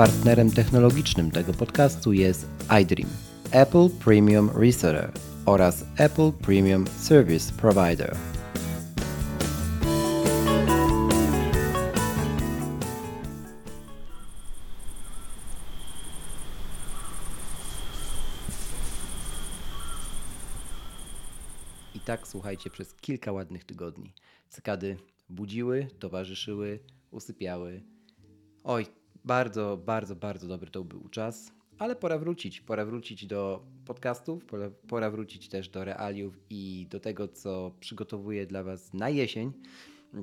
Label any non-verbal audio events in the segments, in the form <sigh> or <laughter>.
partnerem technologicznym tego podcastu jest iDream, Apple Premium Reseller oraz Apple Premium Service Provider. I tak słuchajcie przez kilka ładnych tygodni. Cykady budziły, towarzyszyły, usypiały. Oj, bardzo, bardzo, bardzo dobry to był czas, ale pora wrócić. Pora wrócić do podcastów, pora, pora wrócić też do realiów i do tego, co przygotowuję dla Was na jesień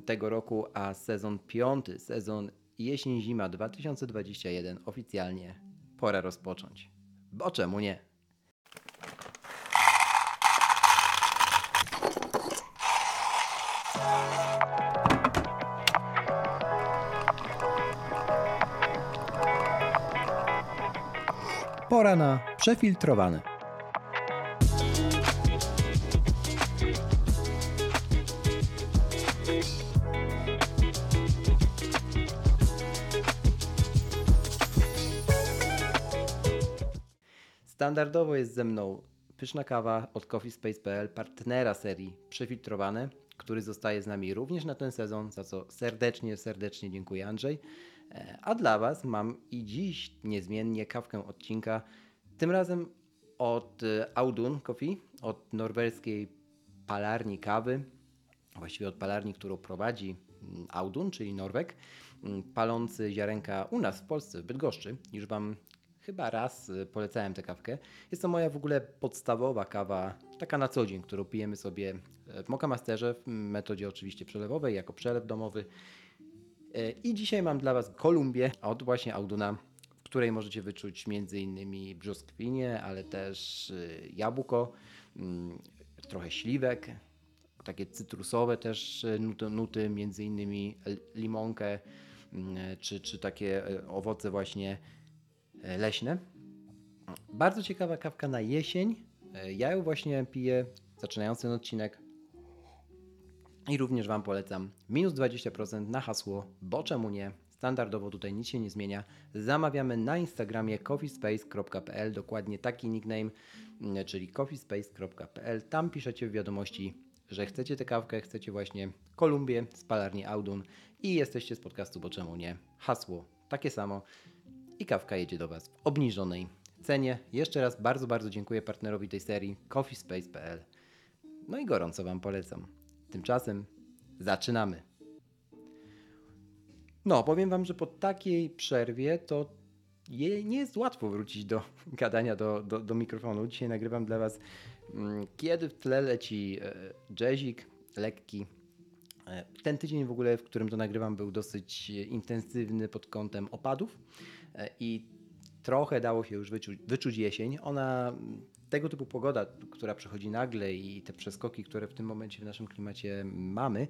tego roku, a sezon piąty, sezon jesień-zima 2021 oficjalnie pora rozpocząć. Bo czemu nie? Pora na przefiltrowany. Standardowo jest ze mną pyszna kawa od coffeespace.pl, partnera serii Przefiltrowane, który zostaje z nami również na ten sezon, za co serdecznie, serdecznie dziękuję Andrzej. A dla Was mam i dziś niezmiennie kawkę odcinka, tym razem od e, Audun Coffee, od norweskiej palarni kawy, właściwie od palarni, którą prowadzi mm, Audun, czyli Norweg, mm, palący ziarenka u nas w Polsce, w Bydgoszczy. Już Wam chyba raz e, polecałem tę kawkę. Jest to moja w ogóle podstawowa kawa, taka na co dzień, którą pijemy sobie w Mokamasterze, w metodzie oczywiście przelewowej, jako przelew domowy. E, I dzisiaj mam dla Was Kolumbię od właśnie Auduna, w której możecie wyczuć m.in. brzoskwinie, ale też e, jabłko, mm, trochę śliwek, takie cytrusowe też e, nuty, nuty m.in. limonkę, mm, czy, czy takie owoce właśnie leśne. Bardzo ciekawa kawka na jesień. Ja ją właśnie piję, zaczynając ten odcinek i również Wam polecam minus 20% na hasło, bo czemu nie? Standardowo tutaj nic się nie zmienia. Zamawiamy na Instagramie coffeespace.pl, dokładnie taki nickname, mm, czyli coffeespace.pl. Tam piszecie w wiadomości, że chcecie tę kawkę, chcecie właśnie Kolumbię z palarni Audun i jesteście z podcastu, bo czemu nie? Hasło takie samo i kawka jedzie do Was w obniżonej cenie. Jeszcze raz bardzo, bardzo dziękuję partnerowi tej serii coffeespace.pl. No i gorąco Wam polecam. Tymczasem zaczynamy. No, powiem Wam, że po takiej przerwie to nie jest łatwo wrócić do <laughs> gadania do, do, do mikrofonu. Dzisiaj nagrywam dla Was, mm, kiedy w tle leci e, jazzik lekki. E, ten tydzień w ogóle, w którym to nagrywam, był dosyć intensywny pod kątem opadów e, i trochę dało się już wyczuć, wyczuć jesień. Ona tego typu pogoda, która przychodzi nagle i te przeskoki, które w tym momencie w naszym klimacie mamy,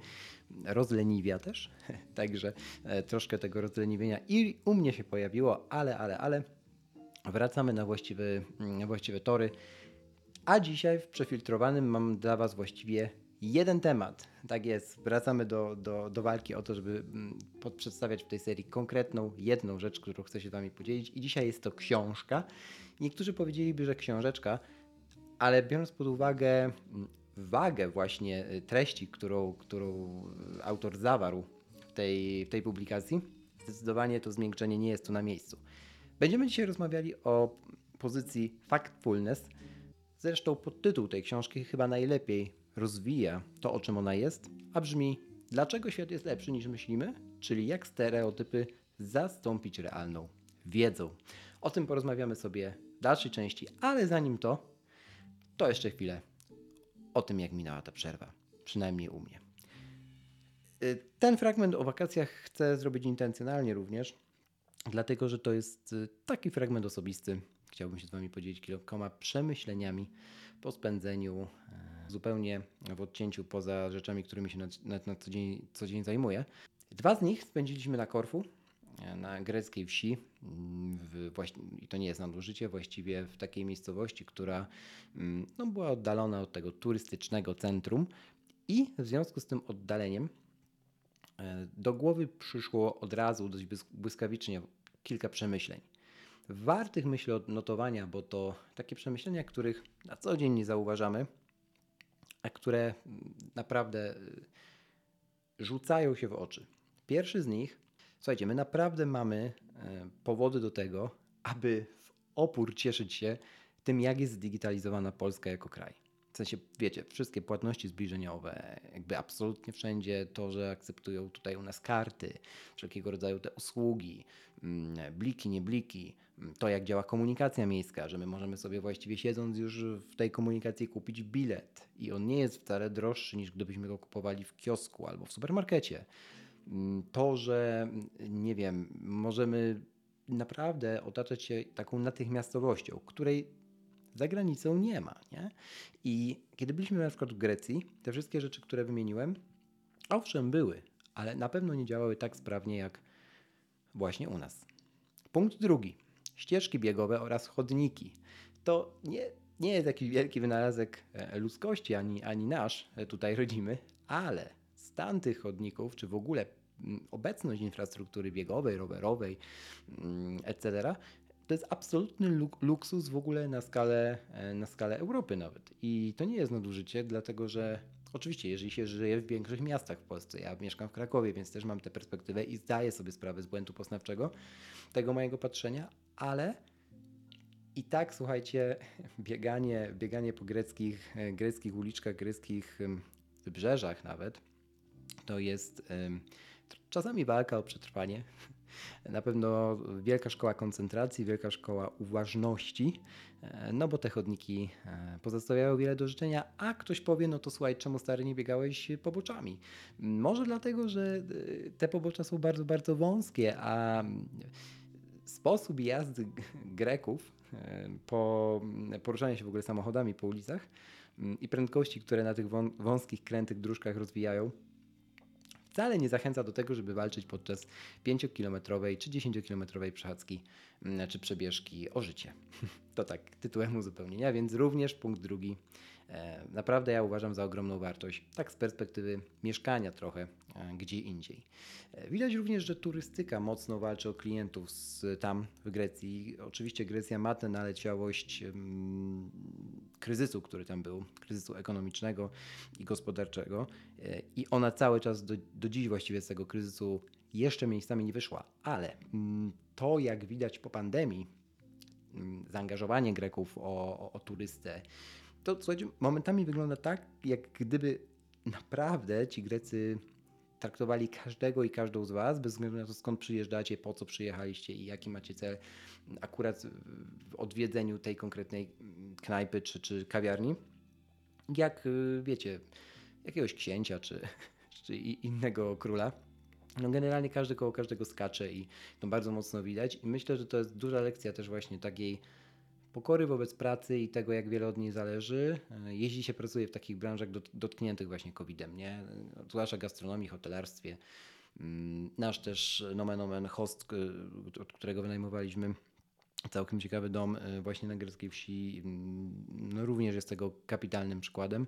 rozleniwia też. <laughs> Także e, troszkę tego rozleniwienia i u mnie się pojawiło, ale, ale, ale wracamy na właściwe, mm, właściwe tory. A dzisiaj w przefiltrowanym mam dla Was właściwie jeden temat. Tak jest, wracamy do, do, do walki o to, żeby mm, przedstawiać w tej serii konkretną, jedną rzecz, którą chcę się z Wami podzielić. I dzisiaj jest to książka. Niektórzy powiedzieliby, że książeczka, ale biorąc pod uwagę mm, wagę właśnie y, treści, którą, którą autor zawarł w tej, w tej publikacji, zdecydowanie to zmiękczenie nie jest tu na miejscu. Będziemy dzisiaj rozmawiali o pozycji factfulness. Zresztą podtytuł tej książki chyba najlepiej rozwija to, o czym ona jest, a brzmi Dlaczego świat jest lepszy niż myślimy? Czyli jak stereotypy zastąpić realną wiedzą. O tym porozmawiamy sobie w dalszej części, ale zanim to, to jeszcze chwilę o tym, jak minęła ta przerwa, przynajmniej u mnie. Y, ten fragment o wakacjach chcę zrobić intencjonalnie również, dlatego że to jest y, taki fragment osobisty. Chciałbym się z Wami podzielić kilkoma przemyśleniami po spędzeniu e, zupełnie w odcięciu poza rzeczami, którymi się na, na, na co, dzień, co dzień zajmuję. Dwa z nich spędziliśmy na Korfu, na greckiej wsi. W, I to nie jest nadużycie, właściwie w takiej miejscowości, która mm, no, była oddalona od tego turystycznego centrum. I w związku z tym oddaleniem e, do głowy przyszło od razu dość błyskawicznie kilka przemyśleń. Wartych myślę odnotowania, bo to takie przemyślenia, których na co dzień nie zauważamy, a które naprawdę y, rzucają się w oczy. Pierwszy z nich, słuchajcie, my naprawdę mamy e, powody do tego, aby w opór cieszyć się tym, jak jest zdigitalizowana Polska jako kraj. W sensie, wiecie, wszystkie płatności zbliżeniowe, jakby absolutnie wszędzie to, że akceptują tutaj u nas karty, wszelkiego rodzaju te usługi, mm, bliki, nie bliki, mm, to jak działa komunikacja miejska, że my możemy sobie właściwie siedząc już w tej komunikacji kupić bilet i on nie jest wcale droższy niż gdybyśmy go kupowali w kiosku albo w supermarkecie. Mm, to, że nie wiem, możemy naprawdę otaczać się taką natychmiastowością, której za granicą nie ma. Nie? I kiedy byliśmy na przykład w Grecji, te wszystkie rzeczy, które wymieniłem, owszem, były, ale na pewno nie działały tak sprawnie jak właśnie u nas. Punkt drugi. Ścieżki biegowe oraz chodniki. To nie, nie jest jakiś wielki wynalazek e, ludzkości, ani, ani nasz e, tutaj rodzimy, ale stan tych chodników, czy w ogóle mm, obecność infrastruktury biegowej, rowerowej, mm, etc., to jest absolutny luksus w ogóle na skalę, e, na skalę Europy nawet. I to nie jest nadużycie, dlatego że oczywiście, jeżeli się żyje w większych miastach w Polsce, ja mieszkam w Krakowie, więc też mam tę perspektywę i zdaję sobie sprawę z błędu poznawczego tego mojego patrzenia, ale i tak, słuchajcie, <laughs> bieganie, bieganie po greckich, e, greckich uliczkach, greckich wybrzeżach nawet, to jest czasami walka o przetrwanie, <laughs> na pewno wielka szkoła koncentracji, wielka szkoła uważności, e, no bo te chodniki e, pozostawiają wiele do życzenia, a ktoś powie, no to słuchaj, czemu stary nie biegałeś poboczami? Może dlatego, że e, te pobocza są bardzo, bardzo wąskie, a sposób jazdy Greków po poruszaniu się w ogóle samochodami po ulicach i prędkości, które na tych wąskich, krętych dróżkach rozwijają, wcale nie zachęca do tego, żeby walczyć podczas 5-kilometrowej czy 10-kilometrowej przechadzki mm, czy przebieżki o życie. <laughs> To tak tytułem uzupełnienia, więc również punkt drugi naprawdę ja uważam za ogromną wartość, tak z perspektywy mieszkania trochę e, gdzie indziej. E, widać również, że turystyka mocno walczy o klientów z, tam w Grecji. Oczywiście Grecja ma tę naleciałość kryzysu, który tam był, kryzysu ekonomicznego i gospodarczego i ona cały czas do, do dziś właściwie z tego kryzysu jeszcze miejscami nie wyszła, ale um, to jak widać po pandemii, um, zaangażowanie Greków o, o, o turystę, to słuchajcie, momentami wygląda tak, jak gdyby naprawdę ci Grecy traktowali każdego i każdą z Was, bez względu na to, skąd przyjeżdżacie, po co przyjechaliście i jaki macie cel akurat w odwiedzeniu tej konkretnej knajpy czy, czy kawiarni. Jak y, wiecie, jakiegoś księcia czy, <laughs> czy innego króla. No generalnie każdy koło każdego skacze i to bardzo mocno widać. I myślę, że to jest duża lekcja też właśnie takiej pokory wobec pracy i tego, jak wiele od niej zależy. E, jeśli się pracuje w takich branżach dotkniętych właśnie COVID-em, nie? zwłaszcza gastronomii, hotelarstwie. Mm, nasz też nomen omen host, od którego wynajmowaliśmy całkiem ciekawy dom e, właśnie na greckiej wsi, mm, no również jest tego kapitalnym przykładem.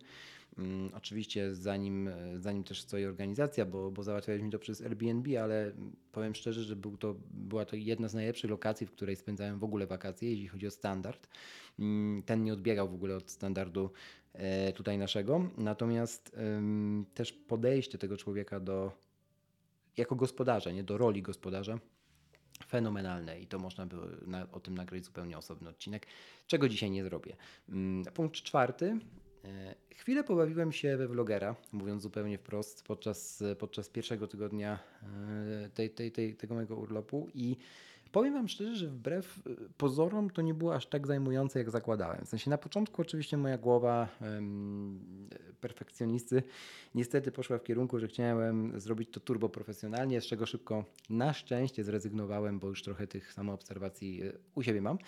Mm, oczywiście zanim, e, zanim też stoi organizacja, bo, bo załatwialiśmy to przez Airbnb, ale powiem szczerze, że był to, była to jedna z najlepszych lokacji, w której spędzałem w ogóle wakacje, jeśli chodzi o standard. Mm, ten nie odbiegał w ogóle od standardu e, tutaj naszego, natomiast też podejście tego człowieka do jako gospodarza, nie do roli gospodarza, fenomenalne i to można by na, o tym nagrać zupełnie osobny odcinek, czego dzisiaj nie zrobię. Punkt czwarty E, chwilę pobawiłem się we vlogera, mówiąc zupełnie wprost, podczas, podczas pierwszego tygodnia e, tej, tej, tej, tego mojego urlopu i powiem Wam szczerze, że wbrew e, pozorom to nie było aż tak zajmujące, jak zakładałem. W sensie na początku oczywiście moja głowa um, perfekcjonisty niestety poszła w kierunku, że chciałem zrobić to turbo profesjonalnie, z czego szybko na szczęście zrezygnowałem, bo już trochę tych samoobserwacji u siebie mam.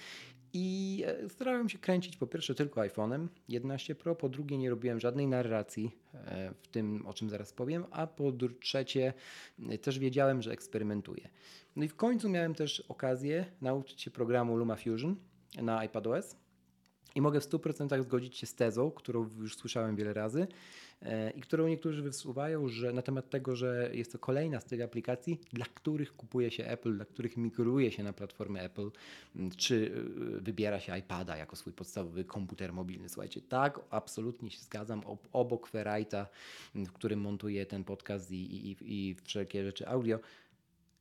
I e, starałem się kręcić po pierwsze tylko iPhone'em 11 Pro, po drugie nie robiłem żadnej narracji e, w tym, o czym zaraz powiem, a po trzecie e, też wiedziałem, że eksperymentuję. No i w końcu miałem też okazję nauczyć się programu LumaFusion na iPadOS i mogę w 100% zgodzić się z tezą, którą już słyszałem wiele razy, i którą niektórzy wysuwają, że na temat tego, że jest to kolejna z tych aplikacji, dla których kupuje się Apple, dla których migruje się na platformę Apple, czy e, wybiera się iPada jako swój podstawowy komputer mobilny. Słuchajcie, tak, absolutnie się zgadzam. Obok Ferrite'a, w którym montuję ten podcast i, i, i wszelkie rzeczy audio,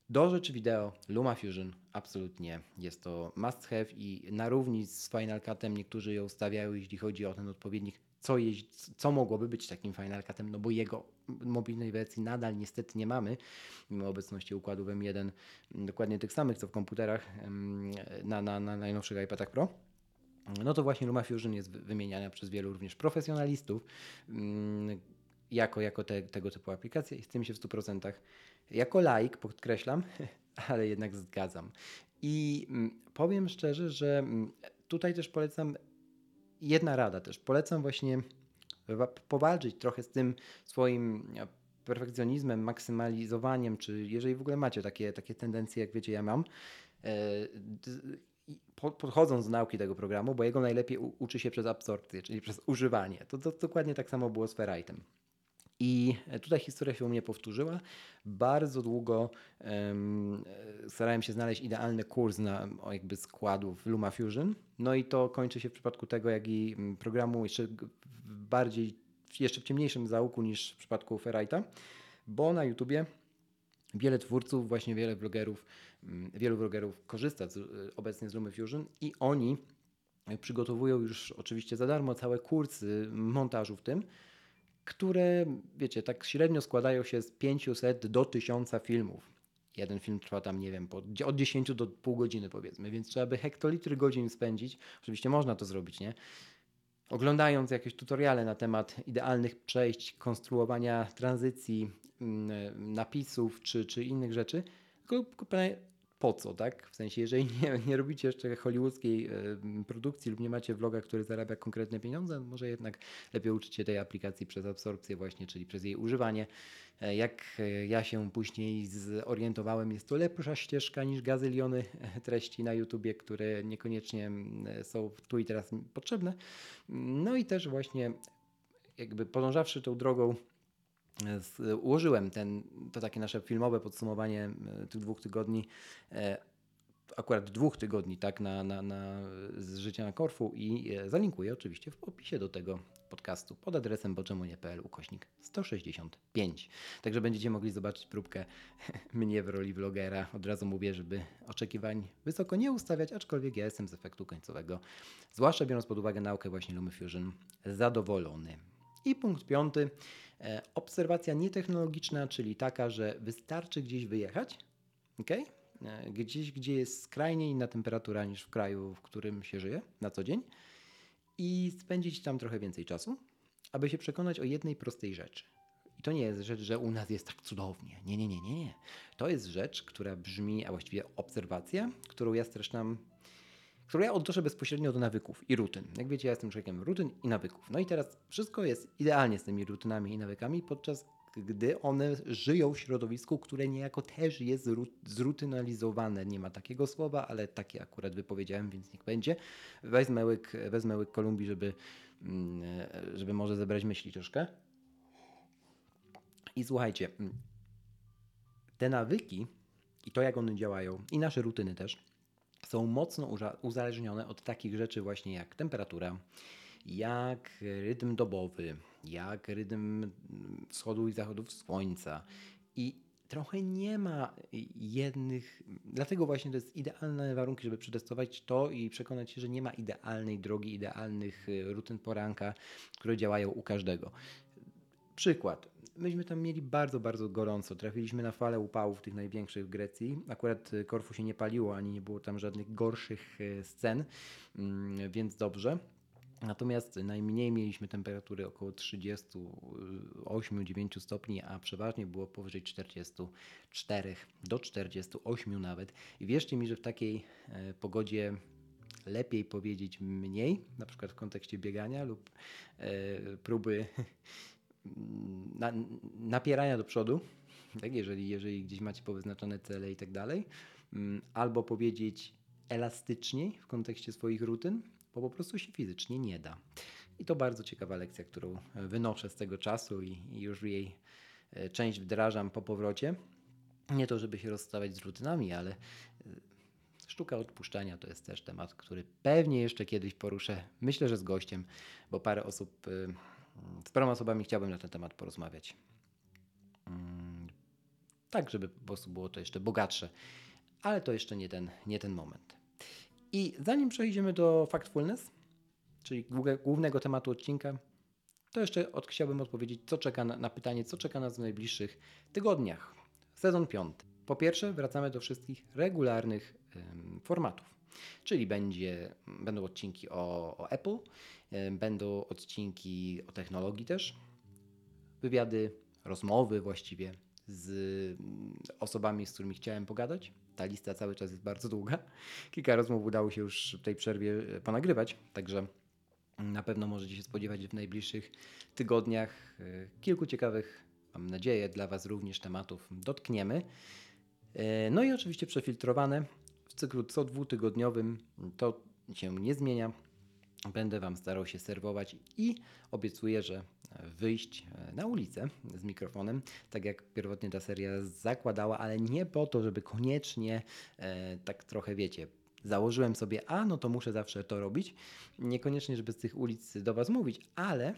do rzeczy wideo LumaFusion absolutnie jest to must have i na równi z Final Cutem niektórzy ją stawiają, jeśli chodzi o ten odpowiednik, co, jest, co mogłoby być takim Final Cutem, no bo jego mobilnej wersji nadal niestety nie mamy, mimo obecności układów M1, dokładnie tych samych co w komputerach na, na, na najnowszych iPadach Pro. No to właśnie LumaFusion jest wymieniana przez wielu również profesjonalistów jako, jako te, tego typu aplikacja i z tym się w 100% jako laik podkreślam, <laughs> ale jednak zgadzam. I mm, powiem szczerze, że mm, tutaj też polecam jedna rada też. Polecam właśnie powalczyć trochę z tym swoim e, perfekcjonizmem, maksymalizowaniem, czy jeżeli w ogóle macie takie, takie tendencje, jak wiecie, ja mam, e, podchodząc do nauki tego programu, bo jego najlepiej uczy się przez absorpcję, czyli przez używanie. To, to dokładnie tak samo było z Ferritem. I tutaj historia się u mnie powtórzyła. Bardzo długo um, starałem się znaleźć idealny kurs na jakby składów LumaFusion. No i to kończy się w przypadku tego, jak i programu jeszcze bardziej, jeszcze w ciemniejszym zaułku niż w przypadku Ferrite'a, bo na YouTubie wiele twórców, właśnie wiele vlogerów, mm, wielu vlogerów korzysta z, obecnie z LumaFusion i oni przygotowują już oczywiście za darmo całe kursy montażu w tym, które, wiecie, tak średnio składają się z 500 do 1000 filmów. Jeden film trwa tam, nie wiem, od 10 do pół godziny powiedzmy, więc trzeba by hektolitry godzin spędzić. Oczywiście można to zrobić, nie? Oglądając jakieś tutoriale na temat idealnych przejść, konstruowania tranzycji, mm, napisów czy, czy innych rzeczy, tylko po co, tak? W sensie, jeżeli nie, nie robicie jeszcze hollywoodzkiej produkcji lub nie macie vloga, który zarabia konkretne pieniądze, może jednak lepiej uczycie tej aplikacji przez absorpcję właśnie, czyli przez jej używanie. E, jak e, ja się później zorientowałem, jest to lepsza ścieżka niż gazyliony treści na YouTubie, które niekoniecznie są tu i teraz potrzebne. No i też właśnie jakby podążawszy tą drogą ułożyłem ten, to takie nasze filmowe podsumowanie e, tych dwóch tygodni, e, akurat dwóch tygodni, tak, na, na, na, z życia na Korfu i e, zalinkuję oczywiście w opisie do tego podcastu pod adresem boczemunie.pl ukośnik 165. Także będziecie mogli zobaczyć próbkę <laughs> mnie w roli vlogera. Od razu mówię, żeby oczekiwań wysoko nie ustawiać, aczkolwiek ja jestem z efektu końcowego, zwłaszcza biorąc pod uwagę naukę właśnie LumaFusion, zadowolony. I punkt piąty. E, obserwacja nietechnologiczna, czyli taka, że wystarczy gdzieś wyjechać, okay? E, gdzieś, gdzie jest skrajnie inna temperatura niż w kraju, w którym się żyje na co dzień i spędzić tam trochę więcej czasu, aby się przekonać o jednej prostej rzeczy. I to nie jest rzecz, że u nas jest tak cudownie. Nie, nie, nie, nie. To jest rzecz, która brzmi, a właściwie obserwacja, którą ja streszczam którą ja odnoszę bezpośrednio do nawyków i rutyn. Jak wiecie, ja jestem człowiekiem rutyn i nawyków. No i teraz wszystko jest idealnie z tymi rutynami i nawykami, podczas gdy one żyją w środowisku, które niejako też jest zrutynalizowane. Nie ma takiego słowa, ale takie akurat wypowiedziałem, więc niech będzie. Wezmę łyk, wezmę łyk Kolumbii, żeby, mm, żeby może zebrać myśli troszkę. I słuchajcie, mm, te nawyki i to, jak one działają, i nasze rutyny też, są mocno uzależnione od takich rzeczy właśnie jak temperatura, jak rytm dobowy, jak rytm wschodu i zachodów słońca. I trochę nie ma jednych, dlatego właśnie to jest idealne warunki, żeby przetestować to i przekonać się, że nie ma idealnej drogi, idealnych rutyn poranka, które działają u każdego. Przykład myśmy tam mieli bardzo, bardzo gorąco. Trafiliśmy na falę upałów tych największych w Grecji. Akurat y, Korfu się nie paliło, ani nie było tam żadnych gorszych y, scen, mm, więc dobrze. Natomiast najmniej mieliśmy temperatury około 38-9 stopni, a przeważnie było powyżej 44 do 48 nawet. I wierzcie mi, że w takiej e, pogodzie lepiej powiedzieć mniej, na przykład w kontekście biegania lub e, próby na, napierania do przodu, tak, jeżeli, jeżeli gdzieś macie powyznaczone cele i tak dalej, mm, albo powiedzieć elastyczniej w kontekście swoich rutyn, bo po prostu się fizycznie nie da. I to bardzo ciekawa lekcja, którą wynoszę z tego czasu i, i już jej e, część wdrażam po powrocie. Nie to, żeby się rozstawać z rutynami, ale e, sztuka odpuszczania to jest też temat, który pewnie jeszcze kiedyś poruszę. Myślę, że z gościem, bo parę osób, e, z paroma osobami chciałbym na ten temat porozmawiać. Mm, tak, żeby po prostu było to jeszcze bogatsze, ale to jeszcze nie ten, nie ten moment. I zanim przejdziemy do Factfulness, czyli głównego tematu odcinka, to jeszcze od, chciałbym odpowiedzieć, co czeka na, na pytanie, co czeka nas w najbliższych tygodniach. Sezon piąty. Po pierwsze, wracamy do wszystkich regularnych ym, formatów, czyli będzie, będą odcinki o, o Apple, ym, będą odcinki o technologii też, wywiady, rozmowy właściwie z osobami, z którymi chciałem pogadać. Ta lista cały czas jest bardzo długa. Kilka rozmów udało się już w tej przerwie ponagrywać, także na pewno możecie się spodziewać w najbliższych tygodniach e, kilku ciekawych, mam nadzieję, dla Was również tematów dotkniemy. E, no i oczywiście przefiltrowane cyklu co dwutygodniowym to się nie zmienia. Będę Wam starał się serwować i obiecuję, że wyjść e, na ulicę z mikrofonem, tak jak pierwotnie ta seria zakładała, ale nie po to, żeby koniecznie e, tak trochę wiecie. Założyłem sobie, a no to muszę zawsze to robić. Niekoniecznie, żeby z tych ulic do Was mówić, ale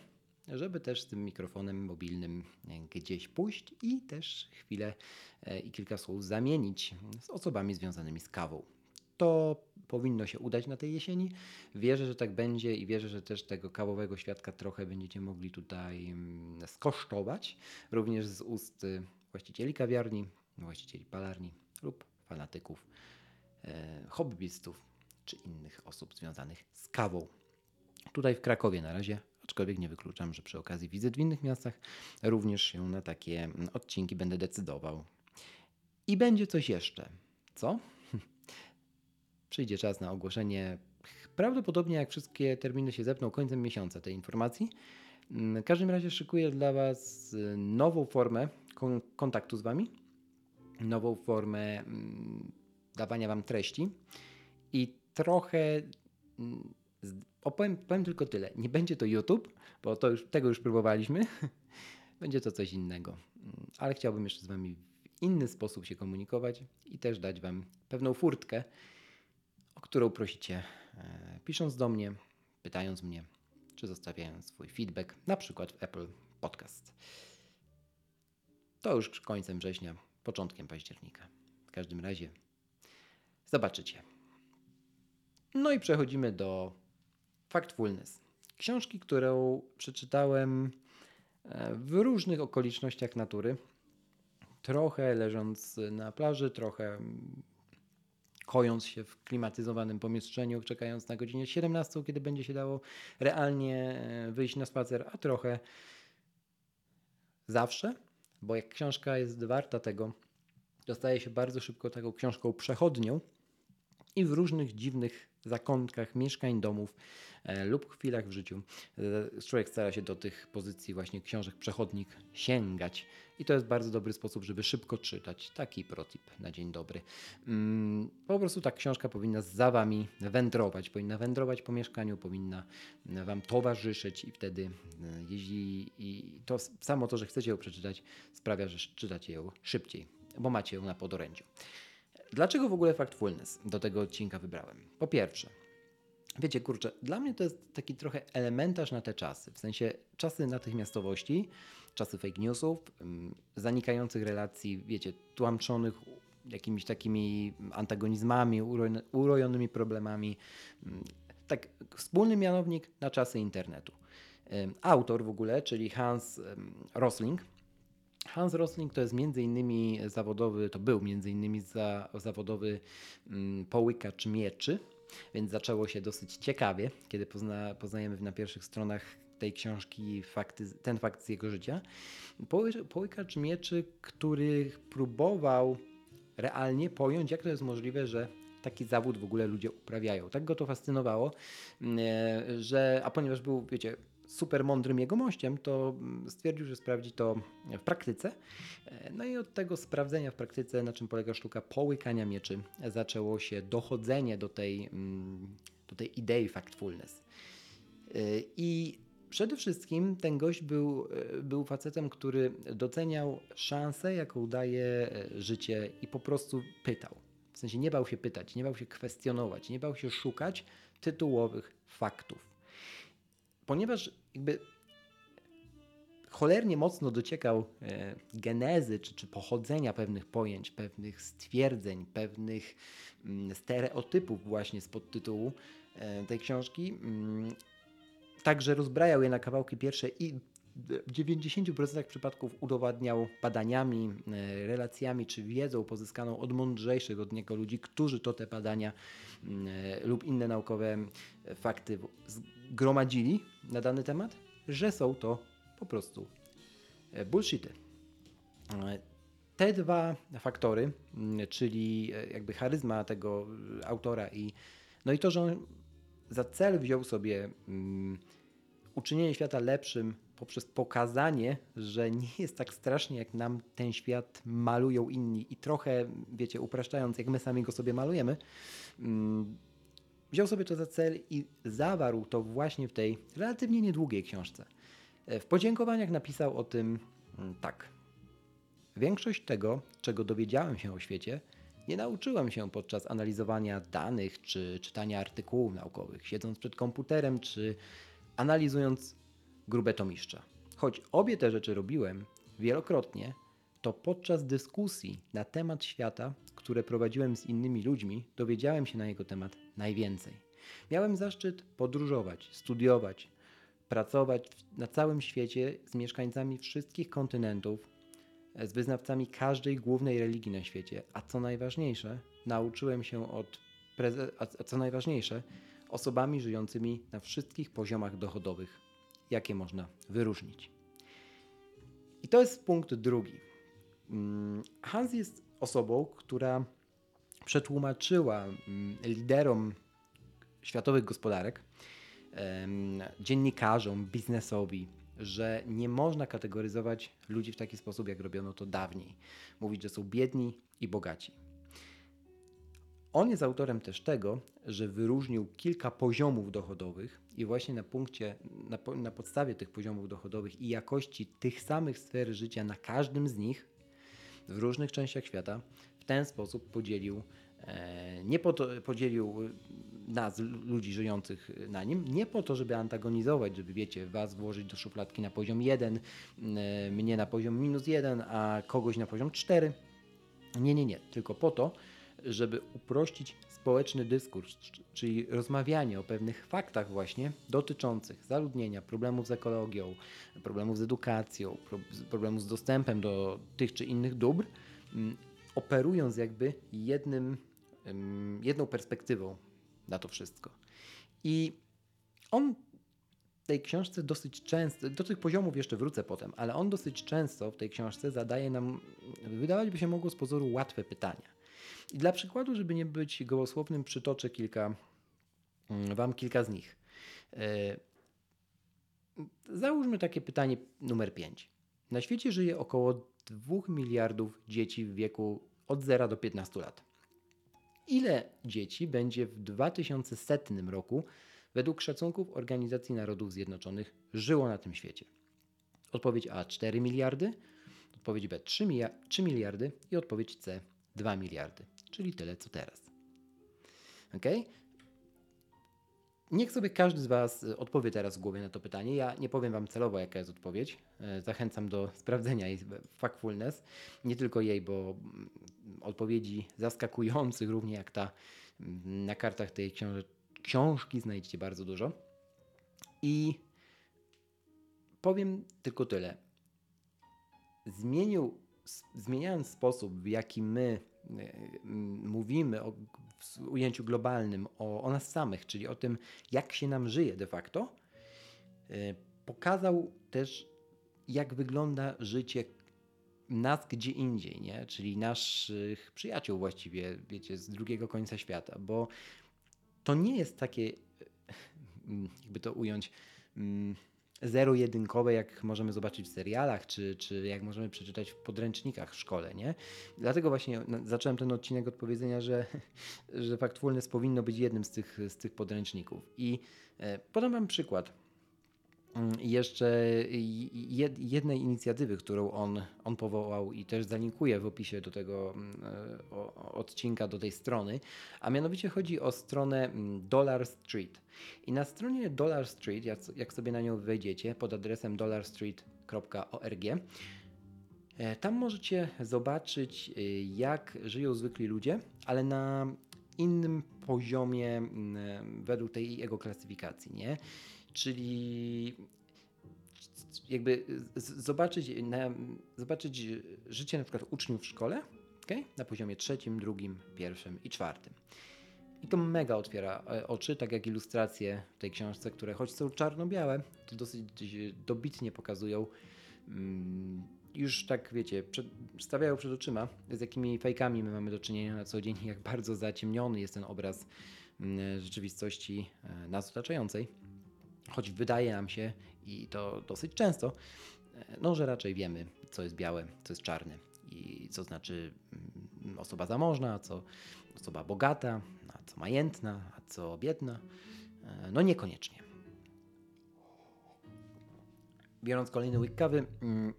żeby też z tym mikrofonem mobilnym gdzieś pójść i też chwilę e, i kilka słów zamienić z osobami związanymi z kawą. To powinno się udać na tej jesieni. Wierzę, że tak będzie i wierzę, że też tego kawowego świadka trochę będziecie mogli tutaj mm, skosztować, również z ust y, właścicieli kawiarni, właścicieli palarni lub fanatyków, e, hobbystów czy innych osób związanych z kawą. Tutaj w Krakowie na razie, aczkolwiek nie wykluczam, że przy okazji wizyt w innych miastach również się na takie mm, odcinki będę decydował. I będzie coś jeszcze. Co? <laughs> przyjdzie czas na ogłoszenie, prawdopodobnie jak wszystkie terminy się zepną końcem miesiąca tej informacji. Mm, w każdym razie szykuję dla Was y, nową formę kontaktu z Wami, nową formę mm, dawania Wam treści i trochę opowiem powiem tylko tyle. Nie będzie to YouTube, bo to już, tego już próbowaliśmy. <laughs> będzie to coś innego. Ale chciałbym jeszcze z Wami w inny sposób się komunikować i też dać Wam pewną furtkę, którą prosicie, e, pisząc do mnie, pytając mnie, czy zostawiając swój feedback, na przykład w Apple Podcast. To już końcem września, początkiem października. W każdym razie zobaczycie. No i przechodzimy do Factfulness. Książki, którą przeczytałem e, w różnych okolicznościach natury. Trochę leżąc na plaży, trochę kojąc się w klimatyzowanym pomieszczeniu, czekając na godzinę 17, kiedy będzie się dało realnie e, wyjść na spacer, a trochę zawsze, bo jak książka jest warta tego, dostaje się bardzo szybko taką książką przechodnią i w różnych dziwnych zakątkach mieszkań, domów e, lub chwilach w życiu e, człowiek stara się do tych pozycji właśnie książek przechodnik sięgać i to jest bardzo dobry sposób, żeby szybko czytać. Taki protip na dzień dobry. Mm, po prostu ta książka powinna za wami wędrować, powinna wędrować po mieszkaniu, powinna wam towarzyszyć i wtedy e, jeśli i to samo to, że chcecie ją przeczytać sprawia, że czytacie ją szybciej, bo macie ją na podorędziu. Dlaczego w ogóle Factfulness do tego odcinka wybrałem? Po pierwsze, wiecie, kurczę, dla mnie to jest taki trochę elementarz na te czasy, w sensie czasy natychmiastowości, czasy fake newsów, mm, zanikających relacji, wiecie, tłamczonych jakimiś takimi antagonizmami, urojonymi problemami. Mm, tak, wspólny mianownik na czasy internetu. Autor w ogóle, czyli Hans Rosling, Hans Rosling to jest między innymi zawodowy, to był między innymi za, zawodowy mm, połykacz mieczy, więc zaczęło się dosyć ciekawie, kiedy pozna, poznajemy na pierwszych stronach tej książki fakty, ten fakt z jego życia. Poły, połykacz mieczy, który próbował realnie pojąć, jak to jest możliwe, że taki zawód w ogóle ludzie uprawiają. Tak go to fascynowało, mm, e, że, a ponieważ był, wiecie, super mądrym jegomościem, to mm, stwierdził, że sprawdzi to w praktyce. No i od tego sprawdzenia w praktyce, na czym polega sztuka połykania mieczy, zaczęło się dochodzenie do tej, mm, do tej idei factfulness. E, I przede wszystkim ten gość był, był facetem, który doceniał szansę, jaką daje życie i po prostu pytał. W sensie nie bał się pytać, nie bał się kwestionować, nie bał się szukać tytułowych faktów. Ponieważ jakby cholernie mocno dociekał e, genezy czy, czy pochodzenia pewnych pojęć, pewnych stwierdzeń, pewnych mm, stereotypów właśnie z podtytułu e, tej książki. Mm, także rozbrajał je na kawałki pierwsze i w 90% przypadków udowadniał badaniami, e, relacjami czy wiedzą pozyskaną od mądrzejszych od niego ludzi, którzy to te badania lub inne naukowe fakty zgromadzili na dany temat, że są to po prostu e, bullshity. E, te dwa faktory, czyli e, jakby charyzma tego autora i no i to, że on za cel wziął sobie um, uczynienie świata lepszym poprzez pokazanie, że nie jest tak strasznie, jak nam ten świat malują inni i trochę, wiecie, upraszczając, jak my sami go sobie malujemy, um, wziął sobie to za cel i zawarł to właśnie w tej relatywnie niedługiej książce. E, w podziękowaniach napisał o tym mm, tak. Większość tego, czego dowiedziałem się o świecie, nie nauczyłem się podczas analizowania danych czy czytania artykułów naukowych, siedząc przed komputerem czy analizując grube tomiszcza. Choć obie te rzeczy robiłem wielokrotnie, to podczas dyskusji na temat świata, które prowadziłem z innymi ludźmi, dowiedziałem się na jego temat najwięcej. Miałem zaszczyt podróżować, studiować, pracować na całym świecie z mieszkańcami wszystkich kontynentów, z wyznawcami każdej głównej religii na świecie, a co najważniejsze, nauczyłem się od, a co najważniejsze, osobami żyjącymi na wszystkich poziomach dochodowych, jakie można wyróżnić. I to jest punkt drugi. Mm, Hans jest osobą, która przetłumaczyła mm, liderom światowych gospodarek, dziennikarzom, biznesowi, że nie można kategoryzować ludzi w taki sposób, jak robiono to dawniej. Mówić, że są biedni i bogaci. On jest autorem też tego, że wyróżnił kilka poziomów dochodowych i właśnie na punkcie, na, na podstawie tych poziomów dochodowych i jakości tych samych sfer życia na każdym z nich w różnych częściach świata w ten sposób podzielił, e, nie po to, podzielił nas, ludzi żyjących na nim, nie po to, żeby antagonizować, żeby wiecie, was włożyć do szufladki na poziom 1, e, mnie na poziom minus 1, a kogoś na poziom 4. Nie, nie, nie, tylko po to, żeby uprościć społeczny dyskurs, czyli rozmawianie o pewnych faktach właśnie dotyczących zaludnienia, problemów z ekologią, problemów z edukacją, problemów z dostępem do tych czy innych dóbr, mm, operując jakby jednym, jedną perspektywą na to wszystko. I on w tej książce dosyć często, do tych poziomów jeszcze wrócę potem, ale on dosyć często w tej książce zadaje nam, wydawać by się mogło z pozoru łatwe pytania. I dla przykładu, żeby nie być gołosłownym, przytoczę kilka, mm, Wam kilka z nich. E, załóżmy takie pytanie numer 5. Na świecie żyje około 2 miliardów dzieci w wieku od 0 do 15 lat. Ile dzieci będzie w 2100 roku według szacunków Organizacji Narodów Zjednoczonych żyło na tym świecie? Odpowiedź A 4 miliardy, odpowiedź B 3 miliardy i odpowiedź C 2 miliardy, czyli tyle co teraz. Ok? Niech sobie każdy z Was odpowie teraz w głowie na to pytanie. Ja nie powiem Wam celowo, jaka jest odpowiedź. E, zachęcam do <laughs> sprawdzenia jej factfulness. Nie tylko jej, bo odpowiedzi zaskakujących, równie jak ta mm, na kartach tej książ książki znajdziecie bardzo dużo. I powiem tylko tyle. Zmienił, zmieniając sposób, w jaki my e, mówimy o, w ujęciu globalnym o, o nas samych, czyli o tym, jak się nam żyje de facto, e, pokazał też, jak wygląda życie nas gdzie indziej, nie? czyli naszych przyjaciół właściwie, wiecie, z drugiego końca świata, bo to nie jest takie, mm, jakby to ująć, zero-jedynkowe, jak możemy zobaczyć w serialach, czy, czy jak możemy przeczytać w podręcznikach w szkole, nie? Dlatego właśnie zacząłem ten odcinek od powiedzenia, że, <laughs> że Factfulness powinno być jednym z tych, z tych podręczników. I e, podam Wam przykład. Mm, jeszcze jednej inicjatywy, którą on, on powołał i też zalinkuję w opisie do tego mm, odcinka, do tej strony, a mianowicie chodzi o stronę mm, Dollar Street. I na stronie Dollar Street, jak sobie na nią wejdziecie pod adresem dollarstreet.org, e, tam możecie zobaczyć, e, jak żyją zwykli ludzie, ale na innym poziomie według tej jego klasyfikacji, nie? Czyli jakby zobaczyć, na, zobaczyć życie na przykład uczniów w szkole okay? na poziomie trzecim, drugim, pierwszym i czwartym. I to mega otwiera e, oczy, tak jak ilustracje w tej książce, które choć są czarno-białe, to dosyć dobitnie pokazują mm, już tak wiecie, przed, stawiają przed oczyma, z jakimi fejkami my mamy do czynienia na co dzień, jak bardzo zaciemniony jest ten obraz mm, rzeczywistości e, nas otaczającej. Choć wydaje nam się, i to dosyć często, e, no, że raczej wiemy, co jest białe, co jest czarne i co znaczy mm, osoba zamożna, a co osoba bogata, a co majętna, a co biedna. E, no niekoniecznie. Biorąc kolejny łyk kawy, mm,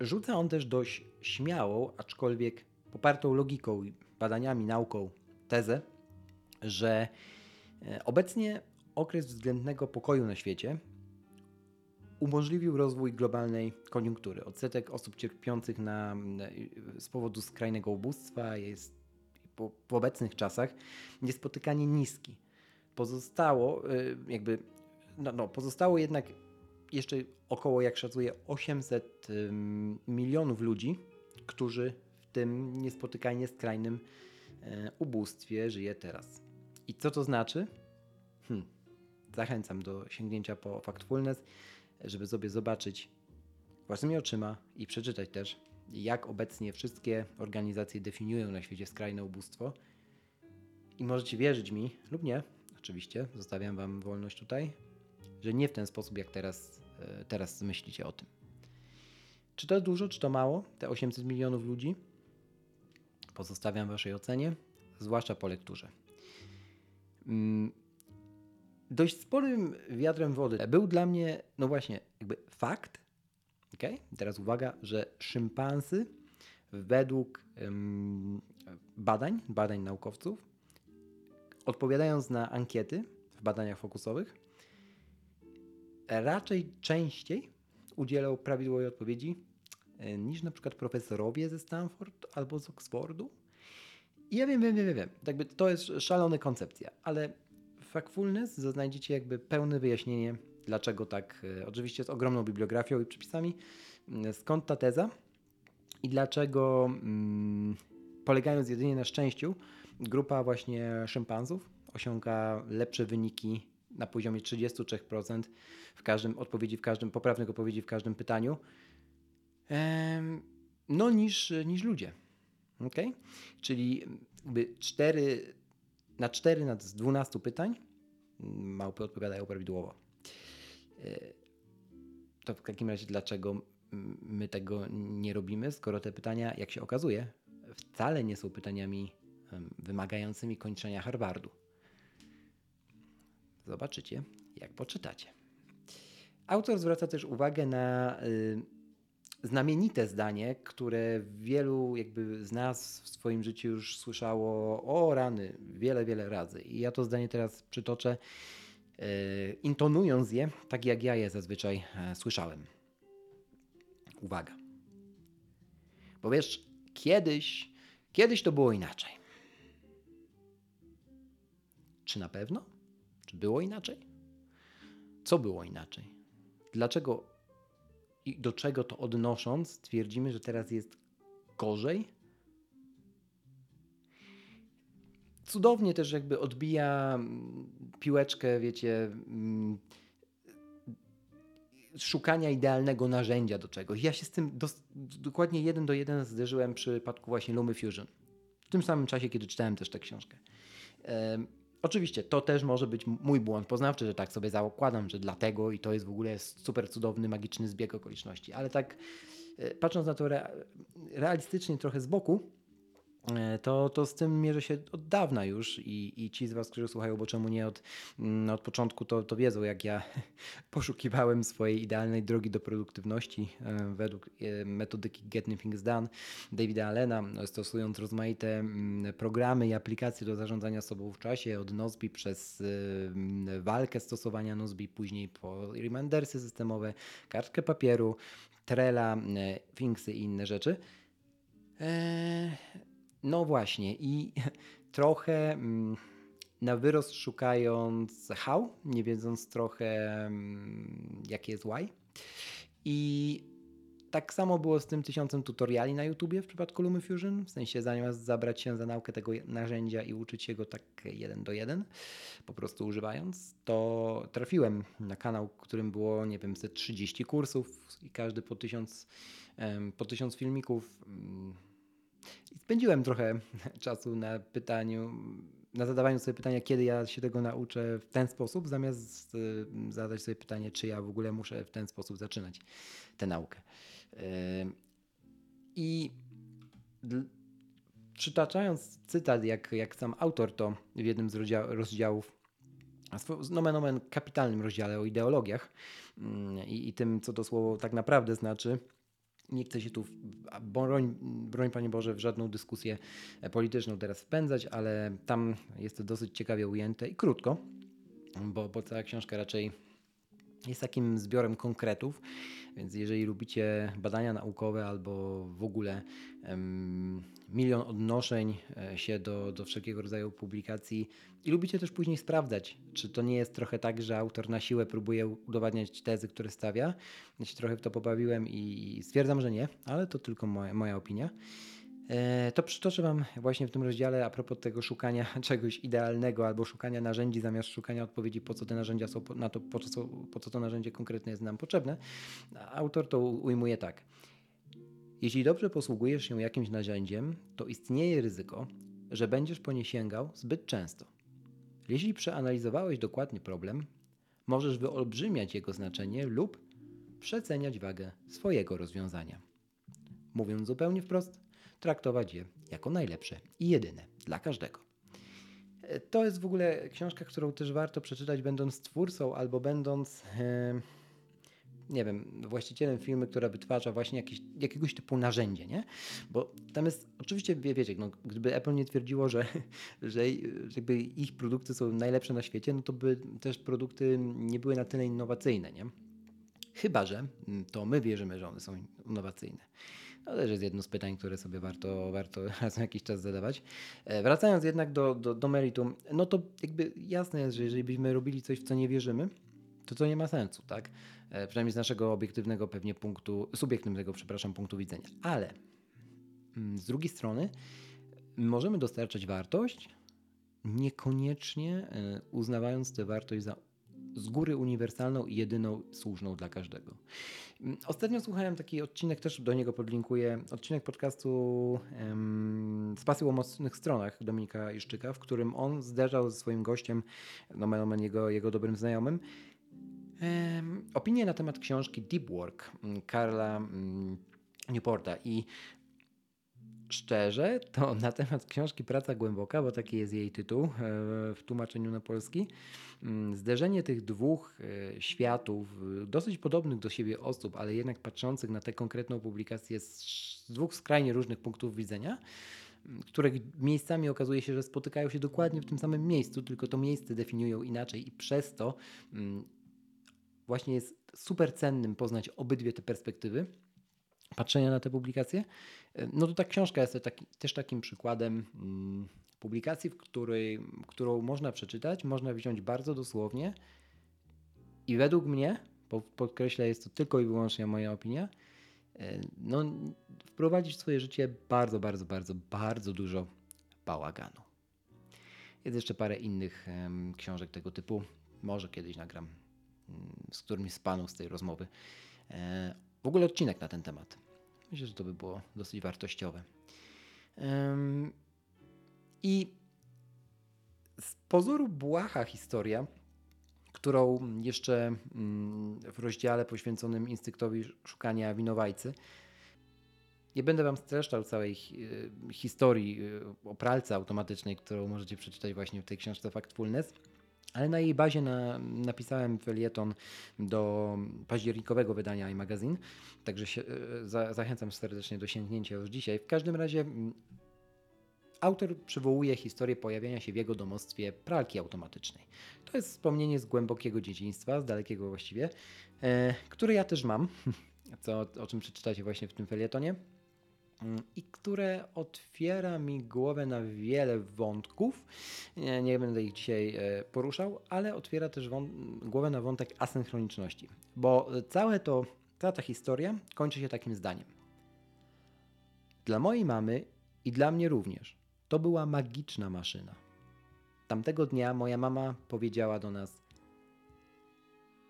Rzuca on też dość śmiałą, aczkolwiek popartą logiką, badaniami, nauką tezę, że e, obecnie okres względnego pokoju na świecie umożliwił rozwój globalnej koniunktury. Odsetek osób cierpiących na, z powodu skrajnego ubóstwa jest po, w obecnych czasach niespotykanie niski. Pozostało, e, jakby, no, no, pozostało jednak jeszcze około, jak szacuję, 800 milionów ludzi, którzy w tym niespotykanie skrajnym e, ubóstwie żyje teraz. I co to znaczy? Hmm. Zachęcam do sięgnięcia po Factfulness, żeby sobie zobaczyć własnymi oczyma i przeczytać też, jak obecnie wszystkie organizacje definiują na świecie skrajne ubóstwo. I możecie wierzyć mi lub nie, oczywiście, zostawiam Wam wolność tutaj, że nie w ten sposób, jak teraz, e, teraz myślicie o tym. Czy to dużo, czy to mało? Te 800 milionów ludzi? Pozostawiam Waszej ocenie, zwłaszcza po lekturze. Dość sporym wiatrem wody był dla mnie, no właśnie, jakby fakt, okay? teraz uwaga, że szympansy według badań, badań naukowców, odpowiadając na ankiety w badaniach fokusowych, raczej częściej udzielał prawidłowej odpowiedzi e, niż na przykład profesorowie ze Stanford albo z Oxfordu. I ja wiem, wiem, wiem, wiem, jakby to jest szalona koncepcja, ale Factfulness znajdziecie jakby pełne wyjaśnienie, dlaczego tak, e, oczywiście z ogromną bibliografią i przepisami, skąd ta teza i dlaczego mm, polegając jedynie na szczęściu, grupa właśnie szympansów osiąga lepsze wyniki na poziomie 33% w każdym odpowiedzi, w każdym poprawnych odpowiedzi w każdym pytaniu, no niż, niż ludzie. ok? Czyli jakby 4, na 4 na 12 pytań małpy odpowiadają prawidłowo. E, to w takim razie dlaczego my tego nie robimy, skoro te pytania, jak się okazuje, wcale nie są pytaniami wymagającymi kończenia Harvardu. Zobaczycie, jak poczytacie. Autor zwraca też uwagę na y, znamienite zdanie, które wielu jakby z nas w swoim życiu już słyszało o rany wiele, wiele razy. I ja to zdanie teraz przytoczę, y, intonując je tak, jak ja je zazwyczaj y, słyszałem. Uwaga. Bo wiesz, kiedyś, kiedyś to było inaczej. Czy na pewno? Czy było inaczej? Co było inaczej? Dlaczego i do czego to odnosząc, twierdzimy, że teraz jest gorzej? Cudownie też jakby odbija mm, piłeczkę, wiecie, mm, szukania idealnego narzędzia do czegoś. Ja się z tym dokładnie jeden do jeden zderzyłem przy przypadku właśnie Lumy Fusion. W tym samym czasie, kiedy czytałem też tę książkę. Oczywiście to też może być mój błąd poznawczy, że tak sobie zakładam, że dlatego i to jest w ogóle super cudowny, magiczny zbieg okoliczności, ale tak e, patrząc na to re, realistycznie trochę z boku, to, to z tym mierzę się od dawna już i, i ci z Was, którzy słuchają, bo czemu nie od, mm, od początku, to, to wiedzą, jak ja <laughs> poszukiwałem swojej idealnej drogi do produktywności e, według e, metodyki Getting Things Done Davida Allena, stosując rozmaite mm, programy i aplikacje do zarządzania sobą w czasie, od Nozbi przez mm, walkę stosowania Nozbi, później po remindersy systemowe, kartkę papieru, Trella, Thingsy i inne rzeczy. Eee, no właśnie i <laughs> trochę mm, na wyrost szukając how, nie wiedząc trochę mm, jakie jest why. I tak samo było z tym tysiącem tutoriali na YouTubie w przypadku LumiFusion, w sensie zamiast zabrać się za naukę tego narzędzia i uczyć się go tak jeden do jeden, po prostu używając, to trafiłem na kanał, którym było, nie wiem, 30 kursów i każdy po tysiąc, po tysiąc filmików mm, i spędziłem trochę <laughs> czasu na pytaniu, na zadawaniu sobie pytania, kiedy ja się tego nauczę w ten sposób, zamiast y, zadać sobie pytanie, czy ja w ogóle muszę w ten sposób zaczynać tę naukę. I przytaczając cytat, jak, jak sam autor to w jednym z rozdziałów, nomen omen kapitalnym rozdziale o ideologiach mm, i, i tym, co to słowo tak naprawdę znaczy, nie chcę się tu, broń, broń Panie Boże, w żadną dyskusję polityczną teraz wpędzać, ale tam jest to dosyć ciekawie ujęte i krótko, bo, bo cała książka raczej jest takim zbiorem konkretów, więc jeżeli lubicie badania naukowe albo w ogóle um, milion odnoszeń e, się do, do wszelkiego rodzaju publikacji i lubicie też później sprawdzać, czy to nie jest trochę tak, że autor na siłę próbuje udowadniać tezy, które stawia. Ja się trochę w to pobawiłem i stwierdzam, że nie, ale to tylko moja, moja opinia. E, to przytoczę Wam właśnie w tym rozdziale a propos tego szukania <laughs> czegoś idealnego albo szukania narzędzi zamiast szukania odpowiedzi, po co te narzędzia są, na to, po co, po co to narzędzie konkretnie jest nam potrzebne. Autor to ujmuje tak. Jeśli dobrze posługujesz się jakimś narzędziem, to istnieje ryzyko, że będziesz po nie sięgał zbyt często. Jeśli przeanalizowałeś dokładnie problem, możesz wyolbrzymiać jego znaczenie lub przeceniać wagę swojego rozwiązania. Mówiąc zupełnie wprost, traktować je jako najlepsze i jedyne dla każdego. E, to jest w ogóle książka, którą też warto przeczytać, będąc twórcą albo będąc, e, nie wiem, właścicielem firmy, która wytwarza właśnie jakiegoś typu narzędzie, nie? Bo tam jest, oczywiście, wie, wiecie, no, gdyby Apple nie twierdziło, <laughs> że, że jakby ich produkty są najlepsze na świecie, no to by też produkty nie były na tyle innowacyjne, nie? Chyba, że to my wierzymy, że one są innowacyjne. To też jest jedno z pytań, które sobie warto, warto <laughs> raz na jakiś czas zadawać. E, wracając jednak do, do, do meritum, no to jakby jasne jest, że jeżeli byśmy robili coś, w co nie wierzymy, to to nie ma sensu, tak? E, przynajmniej z naszego obiektywnego pewnie punktu, subiektywnego, przepraszam, punktu widzenia. Ale mm, z drugiej strony możemy dostarczać wartość, niekoniecznie e, uznawając tę wartość za z góry uniwersalną i jedyną słuszną dla każdego. Ostatnio słuchałem taki odcinek, też do niego podlinkuję, odcinek podcastu um, z pasją o mocnych stronach Dominika Iszczyka, w którym on zderzał ze swoim gościem, nomen jego, jego dobrym znajomym, um, opinię na temat książki Deep Work Karla um, Newporta i szczerze, to <laughs> na temat książki Praca Głęboka, bo taki jest jej tytuł e, w tłumaczeniu na polski, mm, zderzenie tych dwóch e, światów, e, dosyć podobnych do siebie osób, ale jednak patrzących na tę konkretną publikację z dwóch skrajnie różnych punktów widzenia, mm, które miejscami okazuje się, że spotykają się dokładnie w tym samym miejscu, tylko to miejsce definiują inaczej i przez to mm, właśnie jest super cennym poznać obydwie te perspektywy patrzenia na te publikacje. No to ta książka jest taki, też takim przykładem mm, publikacji, w której, którą można przeczytać, można wziąć bardzo dosłownie i według mnie, podkreślę, jest to tylko i wyłącznie moja opinia, e, no, wprowadzić w swoje życie bardzo, bardzo, bardzo, bardzo dużo bałaganu. Jest jeszcze parę innych um, książek tego typu. Może kiedyś nagram um, z którymś z panów z tej rozmowy. E, ogóle odcinek na ten temat. Myślę, że to by było dosyć wartościowe. I z pozoru błaha historia, którą jeszcze mm, w rozdziale poświęconym instynktowi szukania winowajcy, Nie będę Wam streszczał całej e, historii e, o pralce automatycznej, którą możecie przeczytać właśnie w tej książce Factfulness. Ale na jej bazie na, napisałem felieton do październikowego wydania iMagazine, także się, e, za, zachęcam serdecznie do sięgnięcia już dzisiaj. W każdym razie mm, autor przywołuje historię pojawiania się w jego domostwie pralki automatycznej. To jest wspomnienie z głębokiego dzieciństwa, z dalekiego właściwie, e, które ja też mam, <laughs> co, o czym przeczytacie właśnie w tym felietonie i które otwiera mi głowę na wiele wątków. Nie, nie będę ich dzisiaj e, poruszał, ale otwiera też głowę na wątek asynchroniczności, bo całe to, cała ta historia kończy się takim zdaniem. Dla mojej mamy i dla mnie również to była magiczna maszyna. Tamtego dnia moja mama powiedziała do nas: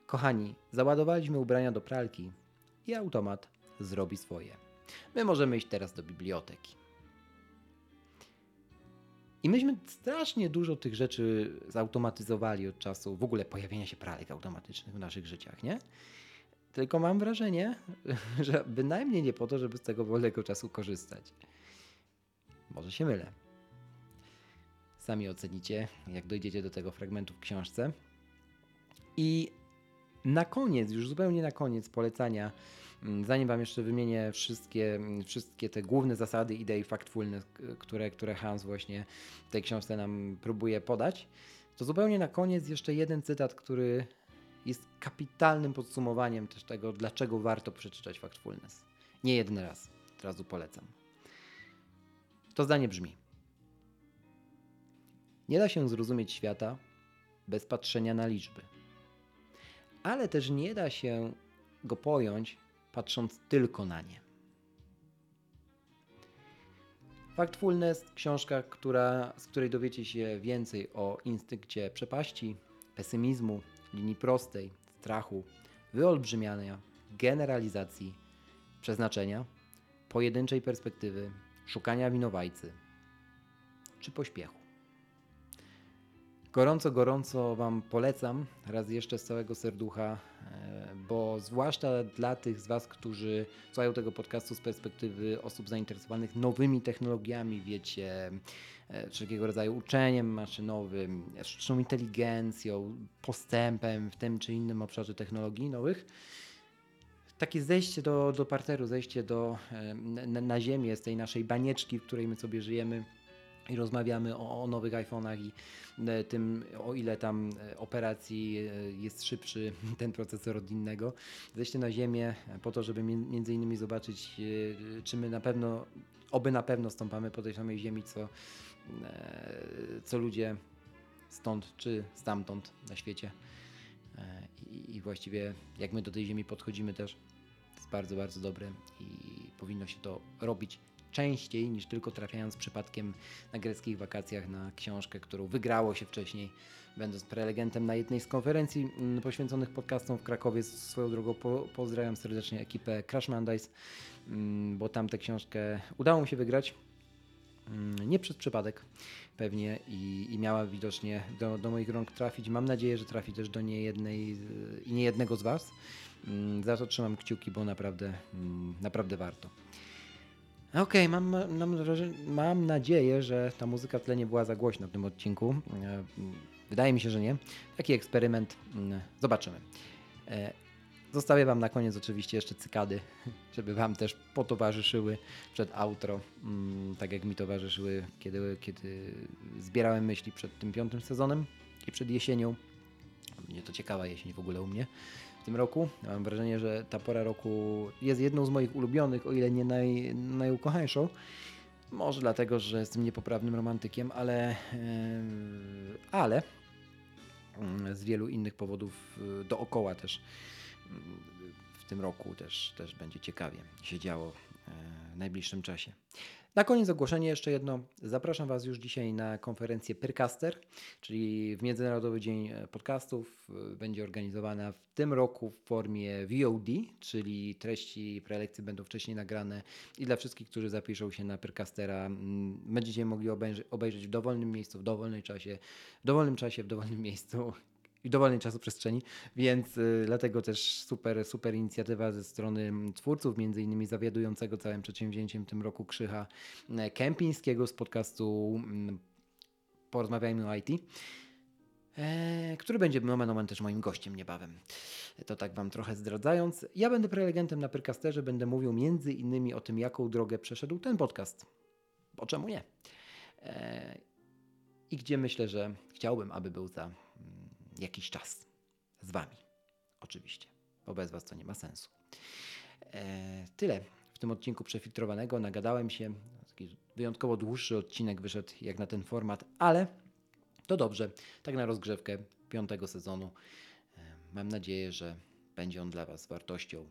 Kochani, załadowaliśmy ubrania do pralki i automat zrobi swoje. My możemy iść teraz do biblioteki. I myśmy strasznie dużo tych rzeczy zautomatyzowali od czasu w ogóle pojawienia się pralek automatycznych w naszych życiach, nie? Tylko mam wrażenie, <laughs> że bynajmniej nie po to, żeby z tego wolnego czasu korzystać. Może się mylę. Sami ocenicie, jak dojdziecie do tego fragmentu w książce. I na koniec, już zupełnie na koniec polecania, zanim Wam jeszcze wymienię wszystkie, mm, wszystkie te główne zasady idei factfulness, które, które Hans właśnie w tej książce nam próbuje podać, to zupełnie na koniec jeszcze jeden cytat, który jest kapitalnym podsumowaniem też tego, dlaczego warto przeczytać factfulness. Nie jeden raz, od razu polecam. To zdanie brzmi: nie da się zrozumieć świata bez patrzenia na liczby. Ale też nie da się go pojąć patrząc tylko na nie. Factfulness, książka, która, z której dowiecie się więcej o instynkcie przepaści, pesymizmu, linii prostej, strachu, wyolbrzymiania, generalizacji, przeznaczenia, pojedynczej perspektywy, szukania winowajcy czy pośpiechu. Gorąco, gorąco Wam polecam, raz jeszcze z całego serducha, e, bo zwłaszcza dla tych z Was, którzy słuchają tego podcastu z perspektywy osób zainteresowanych nowymi technologiami, wiecie, e, wszelkiego rodzaju uczeniem maszynowym, sztuczną inteligencją, postępem w tym czy innym obszarze technologii nowych, takie zejście do, do parteru, zejście do, e, na, na ziemię z tej naszej banieczki, w której my sobie żyjemy i rozmawiamy o, o nowych iPhone'ach i e, tym, o ile tam e, operacji e, jest szybszy <laughs> ten procesor od innego. Zejście na Ziemię po to, żeby między innymi zobaczyć, czy my na pewno, oby na pewno stąpamy po tej samej Ziemi, co, co ludzie stąd czy stamtąd na świecie. I, I właściwie jak my do tej Ziemi podchodzimy też jest bardzo, bardzo dobre i powinno się to robić częściej niż tylko trafiając przypadkiem na greckich wakacjach na książkę, którą wygrało się wcześniej, będąc prelegentem na jednej z konferencji mm, poświęconych podcastom w Krakowie. Swoją drogą po, pozdrawiam serdecznie ekipę Crash Mondays, mm, bo tam tę książkę udało mi się wygrać. Mm, nie przez przypadek pewnie i, i miała widocznie do, do moich rąk trafić. Mam nadzieję, że trafi też do niejednej i niejednego z Was. Za to trzymam kciuki, bo naprawdę, naprawdę warto. Okej, okay, mam, mam, mam nadzieję, że ta muzyka w tle nie była za głośna w tym odcinku. E, wydaje mi się, że nie. Taki eksperyment. Mm, zobaczymy. E, zostawię Wam na koniec oczywiście jeszcze cykady, <laughs> żeby Wam też potowarzyszyły przed outro, mm, tak jak mi towarzyszyły, kiedy, kiedy zbierałem myśli przed tym piątym sezonem i przed jesienią. Mnie to ciekawa jesień w ogóle u mnie tym roku. Mam wrażenie, że ta pora roku jest jedną z moich ulubionych, o ile nie naj, najukochańszą. Może dlatego, że jestem niepoprawnym romantykiem, ale, ale mm, z wielu innych powodów y, dookoła też mm, w tym roku też, też będzie ciekawie się działo e, w najbliższym czasie. Na koniec ogłoszenie jeszcze jedno. Zapraszam Was już dzisiaj na konferencję Pyrcaster, czyli w Międzynarodowy Dzień Podcastów. Będzie organizowana w tym roku w formie VOD, czyli treści prelekcji będą wcześniej nagrane i dla wszystkich, którzy zapiszą się na Pyrcastera, będziecie mogli obejrzeć w dowolnym miejscu, w dowolnym czasie, w dowolnym czasie, w dowolnym <laughs> miejscu i dowolnej czasoprzestrzeni, więc y, dlatego też super, super inicjatywa ze strony twórców, między innymi zawiadującego całym przedsięwzięciem w tym roku Krzycha e, Kępińskiego z podcastu mm, Porozmawiajmy o IT. E, który będzie moment, moment też moim gościem niebawem. To tak Wam trochę zdradzając. Ja będę prelegentem na Pyrcasterze, będę mówił między innymi o tym, jaką drogę przeszedł ten podcast. Bo czemu nie? E, I gdzie myślę, że chciałbym, aby był za jakiś czas z Wami. Oczywiście, bo bez Was to nie ma sensu. E, tyle w tym odcinku przefiltrowanego. Nagadałem się. Taki wyjątkowo dłuższy odcinek wyszedł jak na ten format, ale to dobrze. Tak na rozgrzewkę piątego sezonu. E, mam nadzieję, że będzie on dla Was wartością.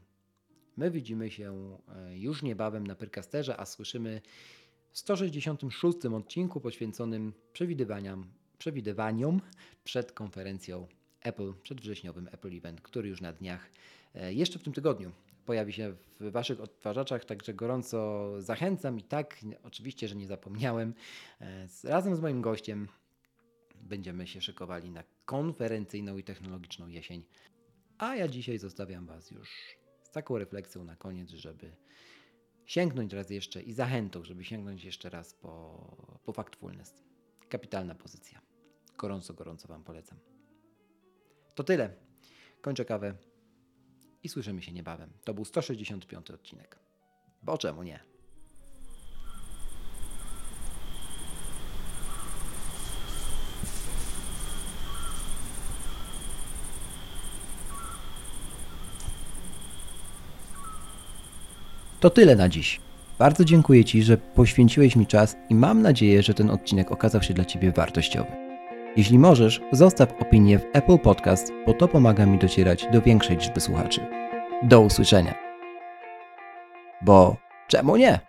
My widzimy się e, już niebawem na Pyrcasterze, a słyszymy w 166 odcinku poświęconym przewidywaniom, przewidywaniom przed konferencją Apple, przed wrześniowym Apple Event, który już na dniach, e, jeszcze w tym tygodniu, pojawi się w Waszych odtwarzaczach, także gorąco zachęcam i tak, oczywiście, że nie zapomniałem, razem z moim gościem będziemy się szykowali na konferencyjną i technologiczną jesień. A ja dzisiaj zostawiam Was już z taką refleksją na koniec, żeby sięgnąć raz jeszcze i zachętą, żeby sięgnąć jeszcze raz po, po Factfulness. Kapitalna pozycja. Gorąco, gorąco Wam polecam. To tyle. Kończę kawę i słyszymy się niebawem. To był 165 odcinek. Bo czemu nie? To tyle na dziś. Bardzo dziękuję Ci, że poświęciłeś mi czas i mam nadzieję, że ten odcinek okazał się dla Ciebie wartościowy. Jeśli możesz, zostaw opinię w Apple Podcast, bo to pomaga mi docierać do większej liczby słuchaczy. Do usłyszenia. Bo czemu nie?